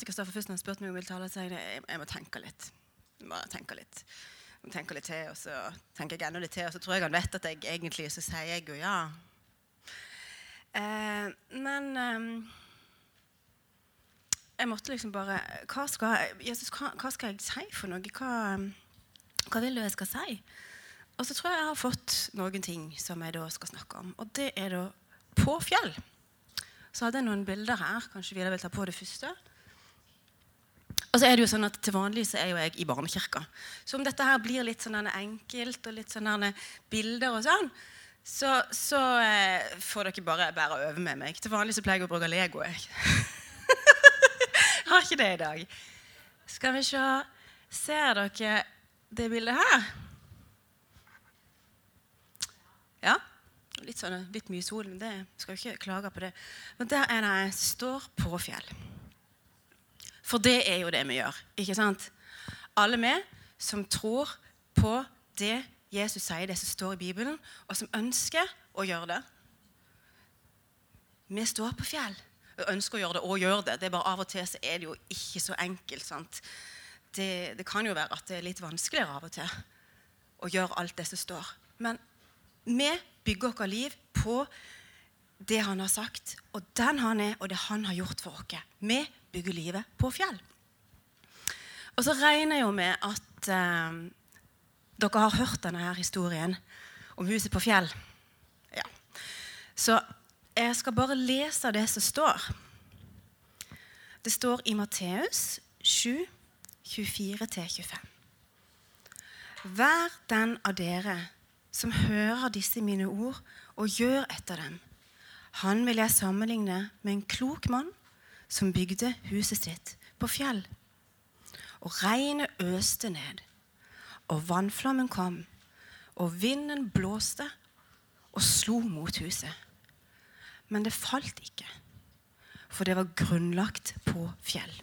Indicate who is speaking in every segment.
Speaker 1: sa til Kristoffer først når han spurte meg om jeg ville tale, så jeg, at jeg må tenke litt. Jeg må tenke litt. Jeg tenker litt til, og så tenker jeg enda litt til, og så tror jeg han vet at jeg egentlig så sier jeg jo ja. Eh, men eh, jeg måtte liksom bare Hva skal, Jesus, hva, hva skal jeg si for noe? Hva, hva vil du jeg skal si? Og så tror jeg jeg har fått noen ting som jeg da skal snakke om. Og det er da på fjell. Så hadde jeg noen bilder her. Kanskje Vidar vil ta på det første. Og så er det jo sånn at Til vanlig så er jo jeg i barnekirka. Så om dette her blir litt sånn enkelt og litt sånn bilder og sånn, så, så eh, får dere bare bære over med meg. Til vanlig så pleier jeg å bruke Lego. jeg. har ikke det i dag. Skal vi se Ser dere det bildet her? Ja? Litt, sånn, litt mye sol, men det skal jo ikke klage på det. Men der er det jeg står på fjell. For det er jo det vi gjør. ikke sant? Alle vi som tror på det Jesus sier, det som står i Bibelen, og som ønsker å gjøre det. Vi står på fjell og ønsker å gjøre det, og gjør det. Det er bare Av og til så er det jo ikke så enkelt. sant? Det, det kan jo være at det er litt vanskeligere av og til å gjøre alt det som står. Men vi bygger vårt liv på det han har sagt, og den han er, og det han har gjort for oss. Vi bygger livet på fjell. Og så regner jeg jo med at eh, dere har hørt denne her historien om huset på fjell. Ja. Så jeg skal bare lese det som står. Det står i Matteus 7, 24-25. Vær den av dere som hører disse mine ord og gjør etter dem. Han vil jeg sammenligne med en klok mann som bygde huset sitt på fjell. Og regnet øste ned, og vannflammen kom, og vinden blåste og slo mot huset. Men det falt ikke, for det var grunnlagt på fjell.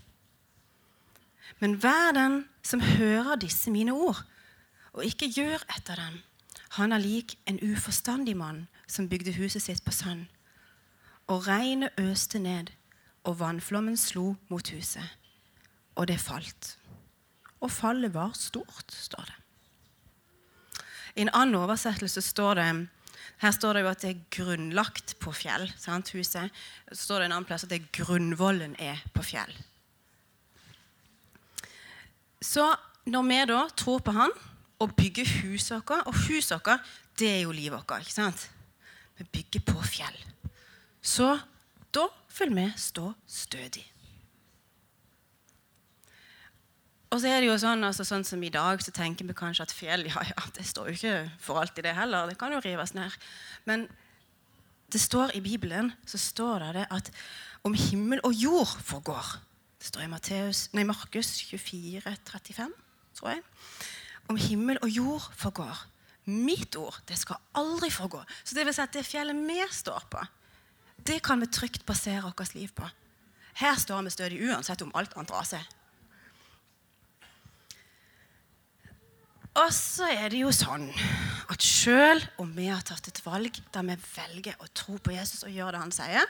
Speaker 1: Men hver den som hører disse mine ord, og ikke gjør etter dem, han er lik en uforstandig mann som bygde huset sitt på sand. Og regnet øste ned, og vannflommen slo mot huset. Og det falt. Og fallet var stort, står det. I en annen oversettelse står det her står det jo at det er grunnlagt på fjell. Sant, huset. Så står det en annen plass at det er grunnvollen er på fjell. Så når vi da tror på Han, og bygger huset vårt. Og huset vårt, det er jo livet vårt. ikke sant? Vi bygger på fjell. Så da vil vi stå stødig. Og så er det jo sånn, altså, sånn som I dag så tenker vi kanskje at fjell ja, ja, det står jo ikke for alltid, det heller. Det kan jo rives ned. Men det står i Bibelen så står det, det at om himmel og jord forgår Det står i Matteus, nei, Markus 24, 35, tror jeg om himmel og jord forgår. Mitt ord det skal aldri forgå. Så det vil si at det fjellet vi står på, det kan vi trygt basere vårt liv på. Her står vi stødig uansett om alt annet raser. Og så er det jo sånn at sjøl om vi har tatt et valg der vi velger å tro på Jesus og gjøre det han sier,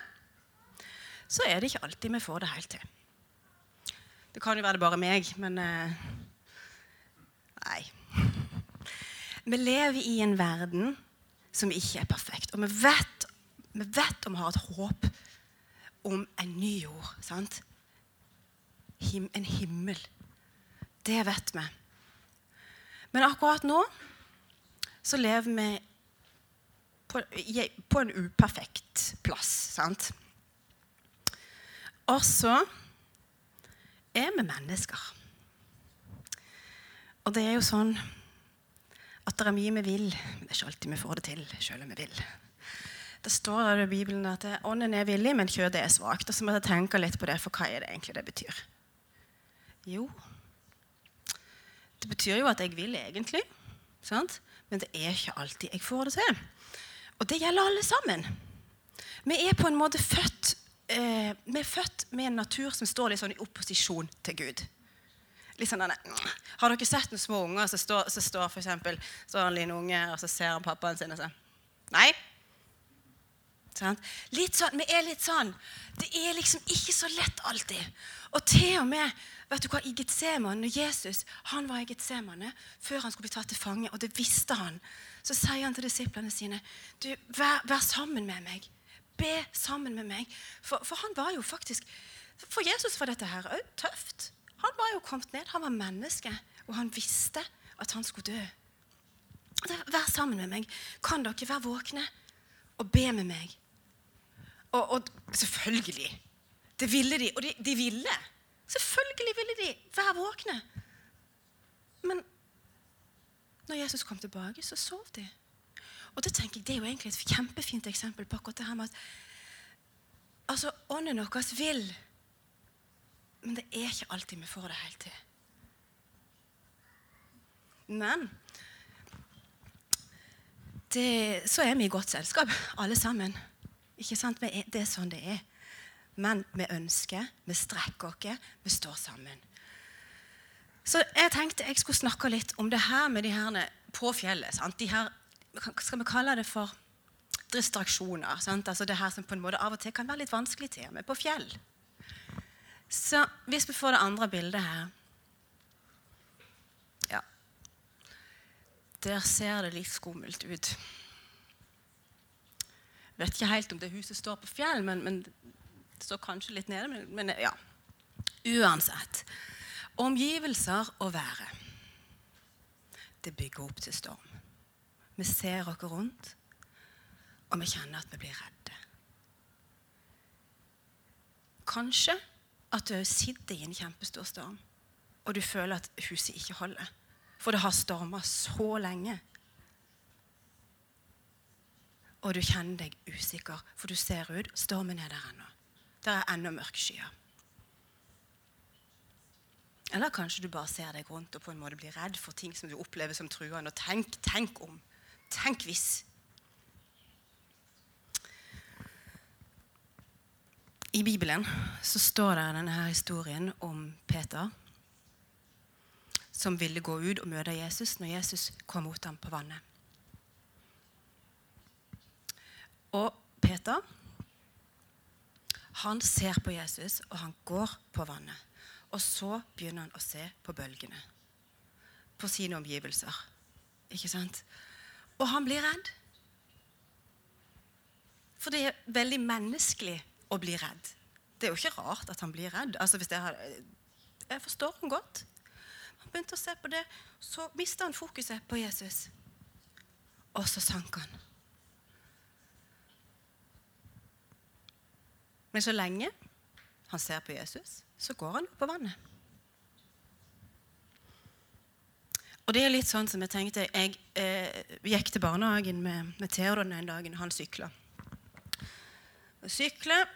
Speaker 1: så er det ikke alltid vi får det helt til. Det kan jo være det bare meg, men eh, Nei. Vi lever i en verden som ikke er perfekt. Og vi vet, vi vet om vi har et håp om en ny jord. sant? Him, en himmel. Det vet vi. Men akkurat nå så lever vi på, på en uperfekt plass. sant? Og så er vi mennesker. Og det er jo sånn at det er mye vi vil, men det er ikke alltid vi får det til. selv om vi vil. Det står i Bibelen at ånden er villig, men kjødet er svakt. Og så må jeg tenke litt på det, for hva er det egentlig det betyr? Jo, det betyr jo at jeg vil egentlig, sant? men det er ikke alltid jeg får det til. Og det gjelder alle sammen. Vi er på en måte født, eh, vi er født med en natur som står litt sånn i opposisjon til Gud litt sånn Har dere sett noen små unger som står, så står for eksempel, står en liten unge og så ser han pappaen sin og sier Nei. Sant? Litt sånn, Vi er litt sånn. Det er liksom ikke så lett alltid. Og til og med vet du hva, i Getsemane, Jesus han var i Getsemane før han skulle bli tatt til fange, og det visste han, så sier han til disiplene sine du, vær, vær sammen med meg. Be sammen med meg. For, for, han var jo faktisk For Jesus var dette her òg tøft. Han var jo kommet ned. Han var menneske, og han visste at han skulle dø. Vær sammen med meg. Kan dere være våkne og be med meg? Og, og selvfølgelig. Det ville de. Og de, de ville. Selvfølgelig ville de være våkne. Men når Jesus kom tilbake, så sov de. Og det tenker jeg, det er jo egentlig et kjempefint eksempel på akkurat det her med at altså, Ånden vår vil, men det er ikke alltid vi får det helt til. Men det, så er vi i godt selskap, alle sammen. Ikke sant? Det er sånn det er. Men vi ønsker, vi strekker oss, vi står sammen. Så jeg tenkte jeg skulle snakke litt om det her med de her på fjellet. Sant? De her, skal vi kalle det for distraksjoner? Sant? Altså det her som på en måte av og til kan være litt vanskelig til med på fjell. Så hvis vi får det andre bildet her Ja. Der ser det litt skummelt ut. Vet ikke helt om det huset står på fjell, men, men det står kanskje litt nede. Men, men ja. Uansett. Omgivelser og været. Det bygger opp til storm. Vi ser oss rundt, og vi kjenner at vi blir redde. Kanskje at du sitter i en kjempestor storm, og du føler at huset ikke holder. For det har storma så lenge. Og du kjenner deg usikker, for du ser ut. Stormen er der ennå. Det er ennå mørke skyer. Eller kanskje du bare ser deg rundt og på en måte blir redd for ting som du opplever som truende. Og tenk, tenk om. Tenk hvis. I Bibelen så står det denne her historien om Peter som ville gå ut og møte Jesus når Jesus kom mot ham på vannet. Og Peter han ser på Jesus, og han går på vannet. Og så begynner han å se på bølgene. På sine omgivelser. Ikke sant? Og han blir redd. For det er veldig menneskelig å bli redd. Det er jo ikke rart at han blir redd. Altså, hvis jeg, jeg forstår ham godt. Han begynte å se på det, så mista han fokuset på Jesus. Og så sank han. Men så lenge han ser på Jesus, så går han på vannet. Og det er litt sånn som jeg tenkte Jeg eh, gikk til barnehagen med, med Theodor den dagen han sykla. Sykler,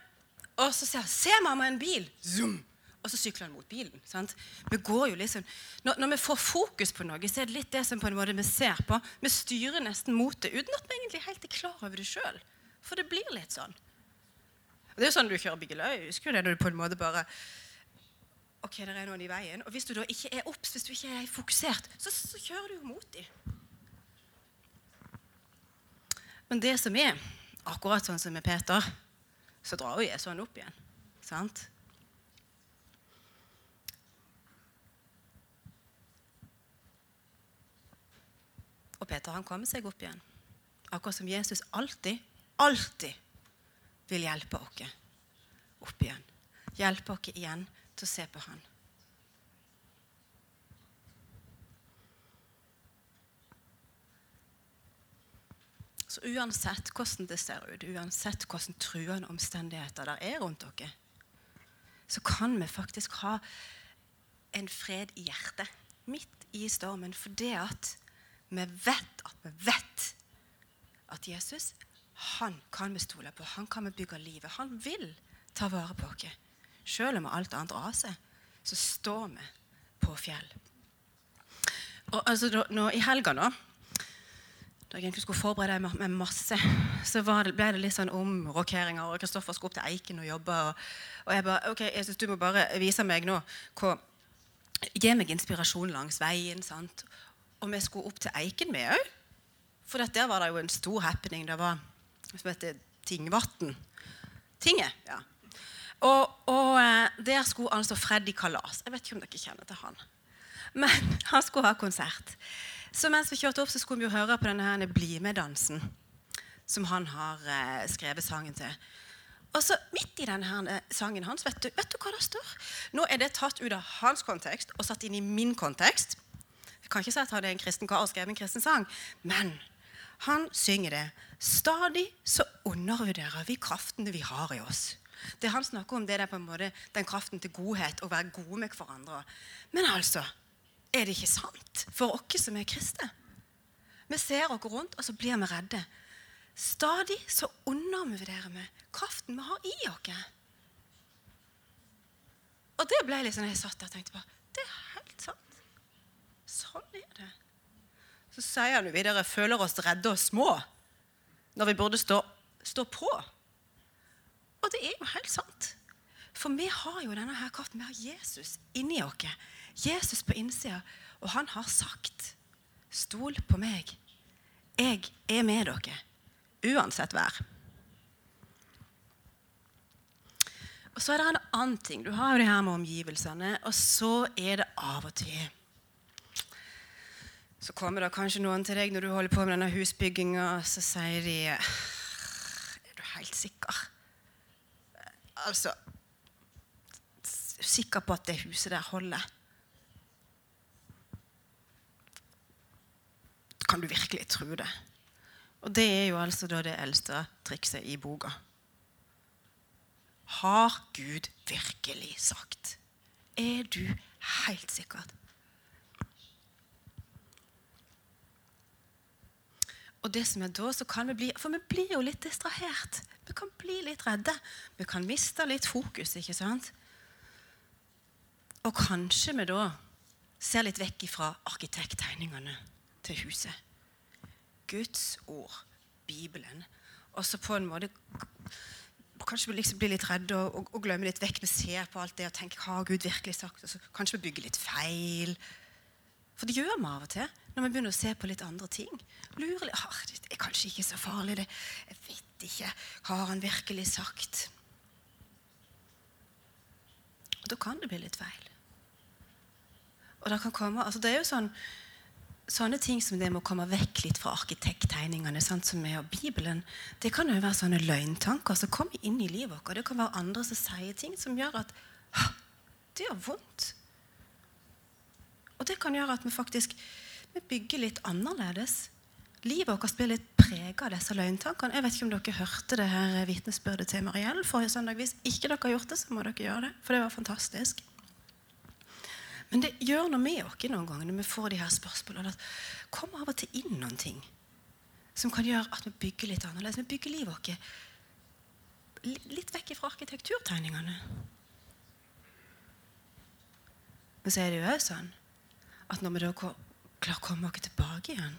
Speaker 1: og så sier han 'Se, mamma, en bil!' Zoom! Og så sykler han mot bilen. sant? Vi går jo liksom, når, når, vi får fokus på noe, så er det litt det som på en måte vi ser på. Vi styrer nesten mot det uten at vi egentlig helt er klar over det sjøl. For det blir litt sånn. Det er sånn du kjører bil òg. Husker du det når du på en måte bare Ok, det er noen i veien. Og hvis du da ikke er obs, hvis du ikke er fokusert, så, så kjører du jo mot dem. Men det som er, akkurat sånn som med Peter, så drar jo Jesu han opp igjen. Sant? Og Peter han kommer seg opp igjen. Akkurat som Jesus alltid, alltid vil hjelpe oss opp igjen. Hjelpe oss igjen til å se på Han. Så uansett hvordan det ser ut, uansett hvordan truende omstendigheter der er rundt dere, så kan vi faktisk ha en fred i hjertet midt i stormen fordi at vi vet at vi vet at Jesus han kan vi stole på. Han kan vi bygge livet. Han vil ta vare på oss. Selv om alt annet raser, så står vi på fjell. Og altså, nå, I helga, da da jeg egentlig skulle forberede meg med masse, så det, ble det litt sånn omrokeringer. og Kristoffer skulle opp til Eiken og jobbe. Og, og jeg bare ok, jeg synes Du må bare vise meg nå hva, Gi meg inspirasjon langs veien. sant? Og vi skulle opp til Eiken, vi òg. For der var det jo en stor happening. Det var som heter Tingvatn. Tinget, ja. Og, og eh, der skulle altså Freddy Kalas. Jeg vet ikke om dere kjenner til han. Men han skulle ha konsert. Så mens vi kjørte opp, så skulle vi jo høre på denne her Bli med-dansen. Som han har eh, skrevet sangen til. Og så Midt i denne her eh, sangen hans, vet du, vet du hva det står? Nå er det tatt ut av hans kontekst og satt inn i min kontekst. Jeg kan ikke si at han er en kristen kar og skrevet en kristen sang, men han synger det. Stadig så undervurderer vi kraftene vi har i oss. Det han snakker om, det er på en måte den kraften til godhet, å være gode med hverandre. Men altså, er det ikke sant for oss som er kristne? Vi ser oss rundt, og så blir vi redde. Stadig så undervurderer vi kraften vi har i oss. Og det ble litt sånn jeg satt der og tenkte på. Det er helt sant. Sånn er det. Så sier han videre føler oss redde og små når vi burde stå, stå på. Og det er jo helt sant. For vi har jo denne her kraften. Vi har Jesus inni oss. Jesus på innsida. Og han har sagt, 'Stol på meg. Jeg er med dere, uansett vær'. Og Så er det en annen ting. Du har jo det her med omgivelsene. Og så er det av og til Så kommer det kanskje noen til deg når du holder på med denne husbygginga, så sier de Er du helt sikker? Altså Sikker på at det huset der holder? Kan du virkelig tro det? Og det er jo altså da det eldste trikset i boka. Har Gud virkelig sagt? Er du helt sikkert? Og det som er da, så kan vi bli, For vi blir jo litt distrahert. Vi kan bli litt redde. Vi kan miste litt fokus. ikke sant? Og kanskje vi da ser litt vekk fra arkitekttegningene til huset. Guds ord, Bibelen. Og så på en måte Kanskje vi liksom blir litt redde og, og, og, glemmer litt vekk. Vi ser på alt det og tenker har Gud virkelig sagt Kanskje vi bygger litt feil. For det gjør vi av og til når vi begynner å se på litt andre ting. Lurer litt, ah, Det er kanskje ikke så farlig. det. Jeg vet ikke. Har han virkelig sagt? Og Da kan det bli litt feil. Og det kan komme, altså det er jo sånn sånne ting som det med å komme vekk litt fra arkitekttegningene, sant, som er Bibelen, det kan jo være sånne løgntanker som kommer inn i livet vårt. Det kan være andre som sier ting som gjør at det gjør vondt. Og det kan gjøre at vi faktisk vi bygger litt annerledes. Livet vårt blir litt prega av disse løgntankene. Jeg vet ikke om dere hørte det her vitnesbyrdet til Mariell forrige søndag. Hvis ikke dere har gjort det, så må dere gjøre det, for det var fantastisk. Men det gjør noe med oss noen ganger når vi får de her spørsmålene. at kommer av og til inn noen ting som kan gjøre at vi bygger litt annerledes. Vi bygger livet vårt litt vekk fra arkitekturtegningene. Men så er det jo òg sånn at når vi da klarer å komme oss tilbake igjen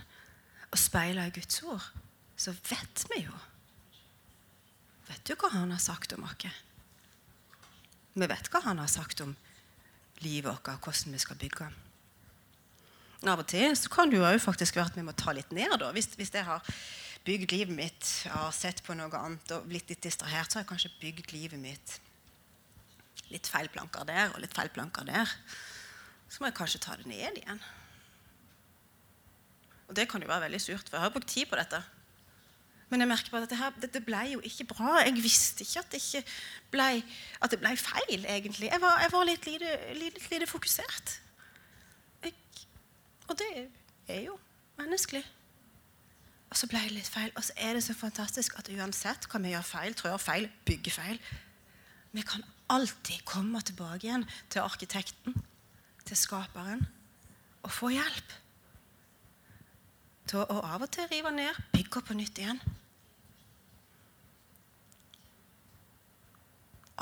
Speaker 1: og speile i Guds ord, så vet vi jo Vet du hva han har sagt om oss? Vi vet hva han har sagt om livet vårt, hvordan vi skal bygge. Av og til så kan det jo faktisk være at vi må ta litt ned. da. Hvis, hvis jeg har bygd livet mitt, jeg har sett på noe annet og blitt litt distrahert, så har jeg kanskje bygd livet mitt litt feil planker der og litt feil planker der. Så må jeg kanskje ta det ned igjen. Og det kan jo være veldig surt, for jeg har brukt tid på dette. Men jeg merker bare at dette, dette ble jo ikke bra. Jeg visste ikke at det, ikke ble, at det ble feil, egentlig. Jeg var, jeg var litt, lite, lite, lite fokusert. Jeg, og det er jo menneskelig. Og så ble det litt feil. Og så er det så fantastisk at uansett hva vi gjør feil, trår feil, bygger feil Vi kan alltid komme tilbake igjen til arkitekten, til skaperen, og få hjelp. Til å av og til rive ned, bygge på nytt igjen.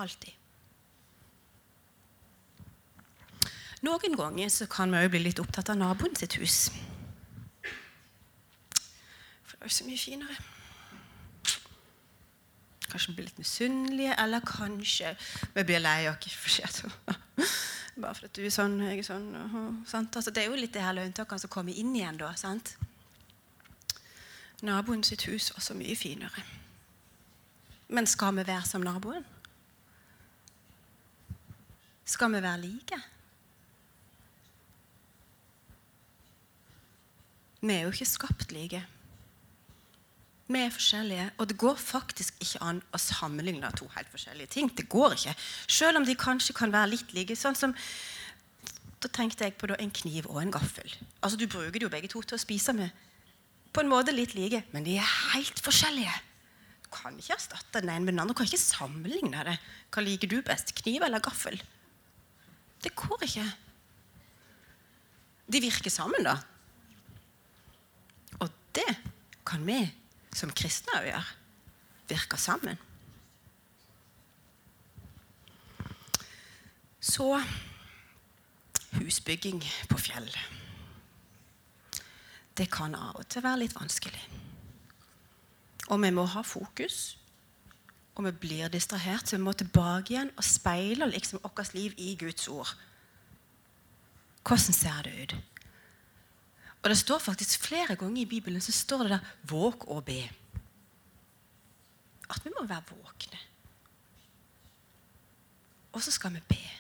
Speaker 1: Alltid. Noen ganger så kan vi òg bli litt opptatt av naboen sitt hus. For det er jo så mye finere. Kanskje vi blir litt misunnelige, eller kanskje vi blir lei oss bare for at du er sånn, jeg er sånn. Altså, det er jo litt det her løgntakene som kommer inn igjen da. sant? Naboen sitt hus var så mye finere. Men skal vi være som naboen? Skal vi være like? Vi er jo ikke skapt like. Vi er forskjellige, og det går faktisk ikke an å sammenligne to helt forskjellige ting. Det går ikke. Selv om de kanskje kan være litt like. sånn som Da tenkte jeg på en kniv og en gaffel. Altså, Du bruker de jo begge to til å spise med. På en måte litt like, men de er helt forskjellige. Du kan ikke erstatte den ene med den andre. Du kan ikke sammenligne det. Hva liker du best? Kniv eller gaffel? Det går ikke. De virker sammen, da. Og det kan vi som kristne òg gjør. Virker sammen. Så husbygging på fjell. Det kan av og til være litt vanskelig. Og vi må ha fokus. Og vi blir distrahert, så vi må tilbake igjen og speile liksom vårt liv i Guds ord. Hvordan ser det ut? Og det står faktisk flere ganger i Bibelen så står det der 'våg og be'. At vi må være våkne. Og så skal vi be.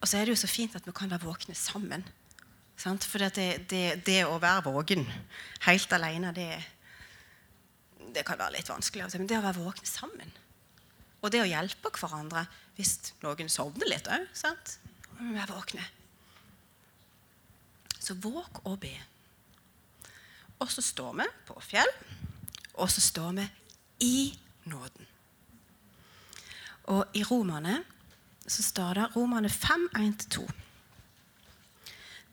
Speaker 1: Og så er det jo så fint at vi kan være våkne sammen. Sant? For det, det, det, å være våken helt alene, det, det kan være litt vanskelig. Men det å være våkne sammen, og det å hjelpe hverandre hvis noen sovner litt òg, være våkne. Så våg og be. Og så står vi på fjell, og så står vi i nåden. Og i Romane så står det Romane 5, 1-2.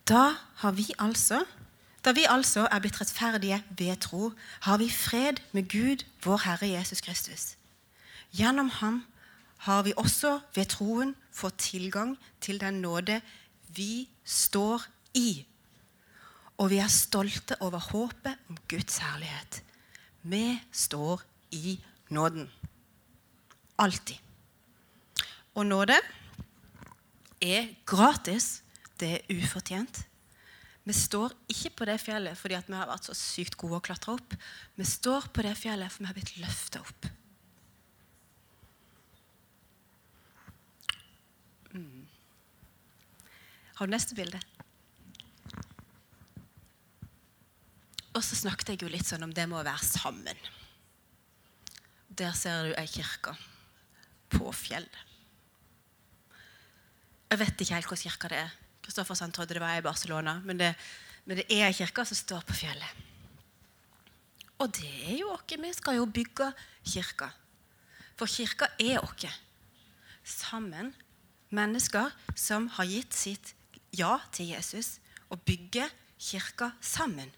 Speaker 1: Da har vi altså da vi altså er blitt rettferdige ved tro, har vi fred med Gud, vår Herre Jesus Kristus. Gjennom ham har vi også ved troen fått tilgang til den nåde vi står i og vi er stolte over håpet om Guds herlighet. Vi står i nåden. Alltid. Og nåde er gratis. Det er ufortjent. Vi står ikke på det fjellet fordi vi har vært så sykt gode å klatre opp. Vi står på det fjellet for vi har blitt løfta opp. Mm. Har du neste bilde? Og så snakket jeg jo litt sånn om det med å være sammen. Der ser du ei kirke på fjellet. Jeg vet ikke helt hvilken kirke det er. Kristoffersen trodde det var i Barcelona, men det, men det er ei kirke som står på fjellet. Og det er jo oss. Vi skal jo bygge kirka. For kirka er oss. Sammen. Mennesker som har gitt sitt ja til Jesus, og bygger kirka sammen.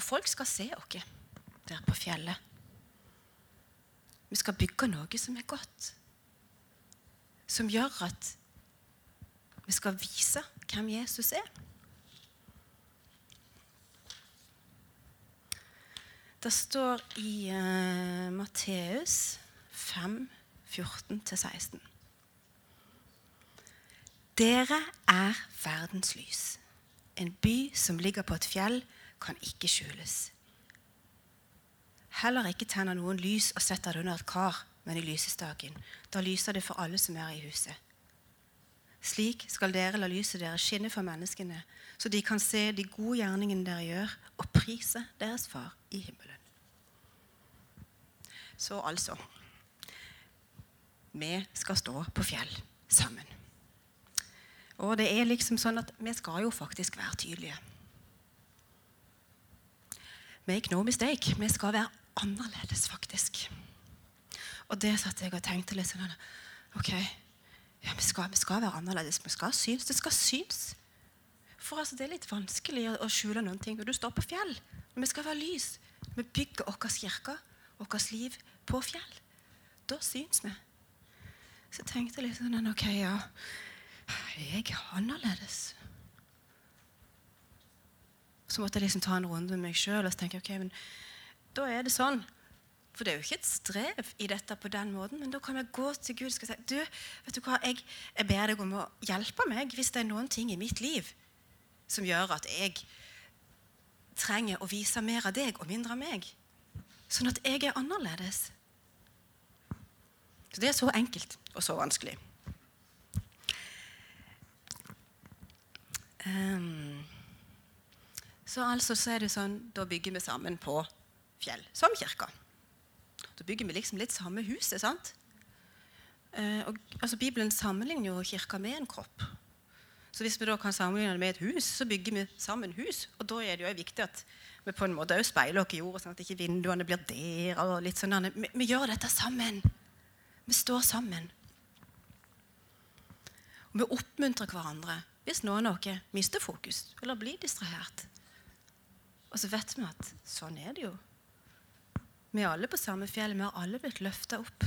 Speaker 1: Og folk skal se oss der på fjellet. Vi skal bygge noe som er godt. Som gjør at vi skal vise hvem Jesus er. Det står i uh, Matteus 5, 14-16. Dere er verdens lys. En by som ligger på et fjell kan ikke skjules. Heller ikke tenner noen lys og setter det under et kar, men i lysestaken. Da lyser det for alle som er i huset. Slik skal dere la lyset deres skinne for menneskene, så de kan se de gode gjerningene dere gjør, og prise deres far i himmelen. Så altså Vi skal stå på fjell sammen. Og det er liksom sånn at vi skal jo faktisk være tydelige. Make no mistake. Vi skal være annerledes, faktisk. Og det satt jeg og tenkte litt sånn Ok, ja, vi, skal, vi, skal, være annerledes. Vi skal synes. Det skal synes. For altså, det er litt vanskelig å, skjule noen ting. Og du står på fjell. Men vi skal være lys. Vi bygger vår kirke, vårt liv, på fjell. Da syns vi. Så jeg tenkte litt sånn Ok, ja. Jeg er annerledes. Så måtte jeg liksom ta en runde med meg sjøl og tenke ok, men da er det sånn. For det er jo ikke et strev i dette på den måten, men da kan jeg gå til Gud og si du, vet du hva, jeg, jeg ber deg om å hjelpe meg hvis det er noen ting i mitt liv som gjør at jeg trenger å vise mer av deg og mindre av meg. Sånn at jeg er annerledes. Så det er så enkelt og så vanskelig. Um, så altså så er det sånn, Da bygger vi sammen på fjell, som kirka. Da bygger vi liksom litt samme huset. sant? Eh, og, altså Bibelen sammenligner jo kirka med en kropp. Så hvis vi da kan sammenligne det med et hus, så bygger vi sammen hus. Og da er det jo viktig at vi på en måte òg speiler oss i jorda, sånn at ikke vinduene blir der. og litt sånn. Vi, vi gjør dette sammen. Vi står sammen. Og vi oppmuntrer hverandre hvis noen av oss mister fokus eller blir distrahert. Og så vet vi at sånn er det jo. Vi er alle på samme fjell. Vi har alle blitt løfta opp.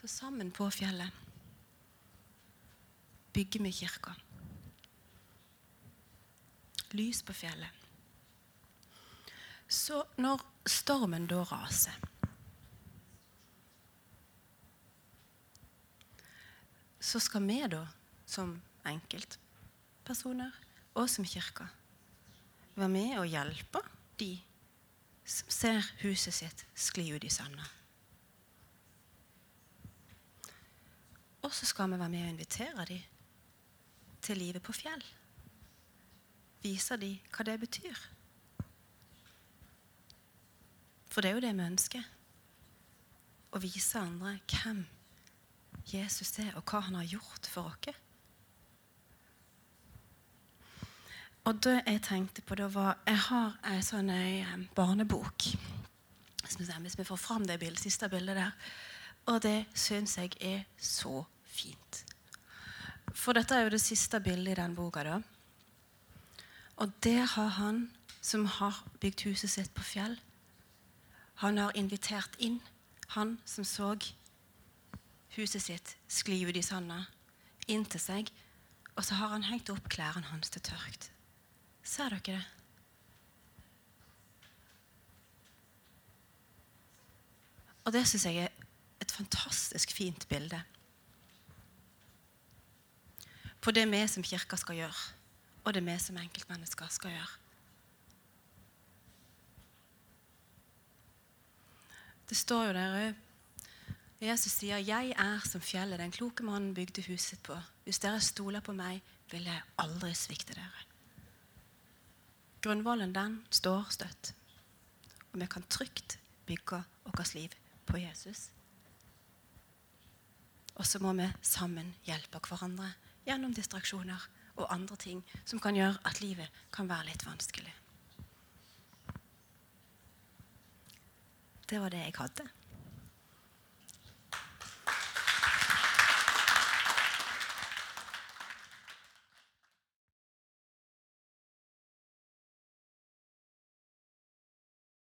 Speaker 1: Så sammen på fjellet bygger vi kirka. Lys på fjellet. Så når stormen da raser Så skal vi da, som enkeltpersoner og som kirke, være med og hjelpe de som ser huset sitt skli ut i sanda. Og så skal vi være med og invitere dem til livet på fjell. Vise dem hva det betyr. For det er jo det vi ønsker. Å vise andre hvem Jesus er, og hva han har gjort for oss. Og det jeg tenkte på, da var Jeg har ei sånn ei barnebok. Hvis vi får fram det bildet, siste bildet der. Og det syns jeg er så fint. For dette er jo det siste bildet i den boka. da. Og det har han som har bygd huset sitt på fjell, han har invitert inn han som så huset sitt skli ut i sanda, inn til seg, og så har han hengt opp klærne hans til tørkt. Ser dere det? Og det syns jeg er et fantastisk fint bilde på det vi som kirke skal gjøre, og det vi som enkeltmennesker skal gjøre. Det står jo der òg Jesus sier, 'Jeg er som fjellet den kloke mannen bygde huset på.' 'Hvis dere stoler på meg, vil jeg aldri svikte dere.' Grunnvollen den står støtt, og vi kan trygt bygge vårt liv på Jesus. Og så må vi sammen hjelpe hverandre gjennom distraksjoner og andre ting som kan gjøre at livet kan være litt vanskelig. Det var det jeg hadde.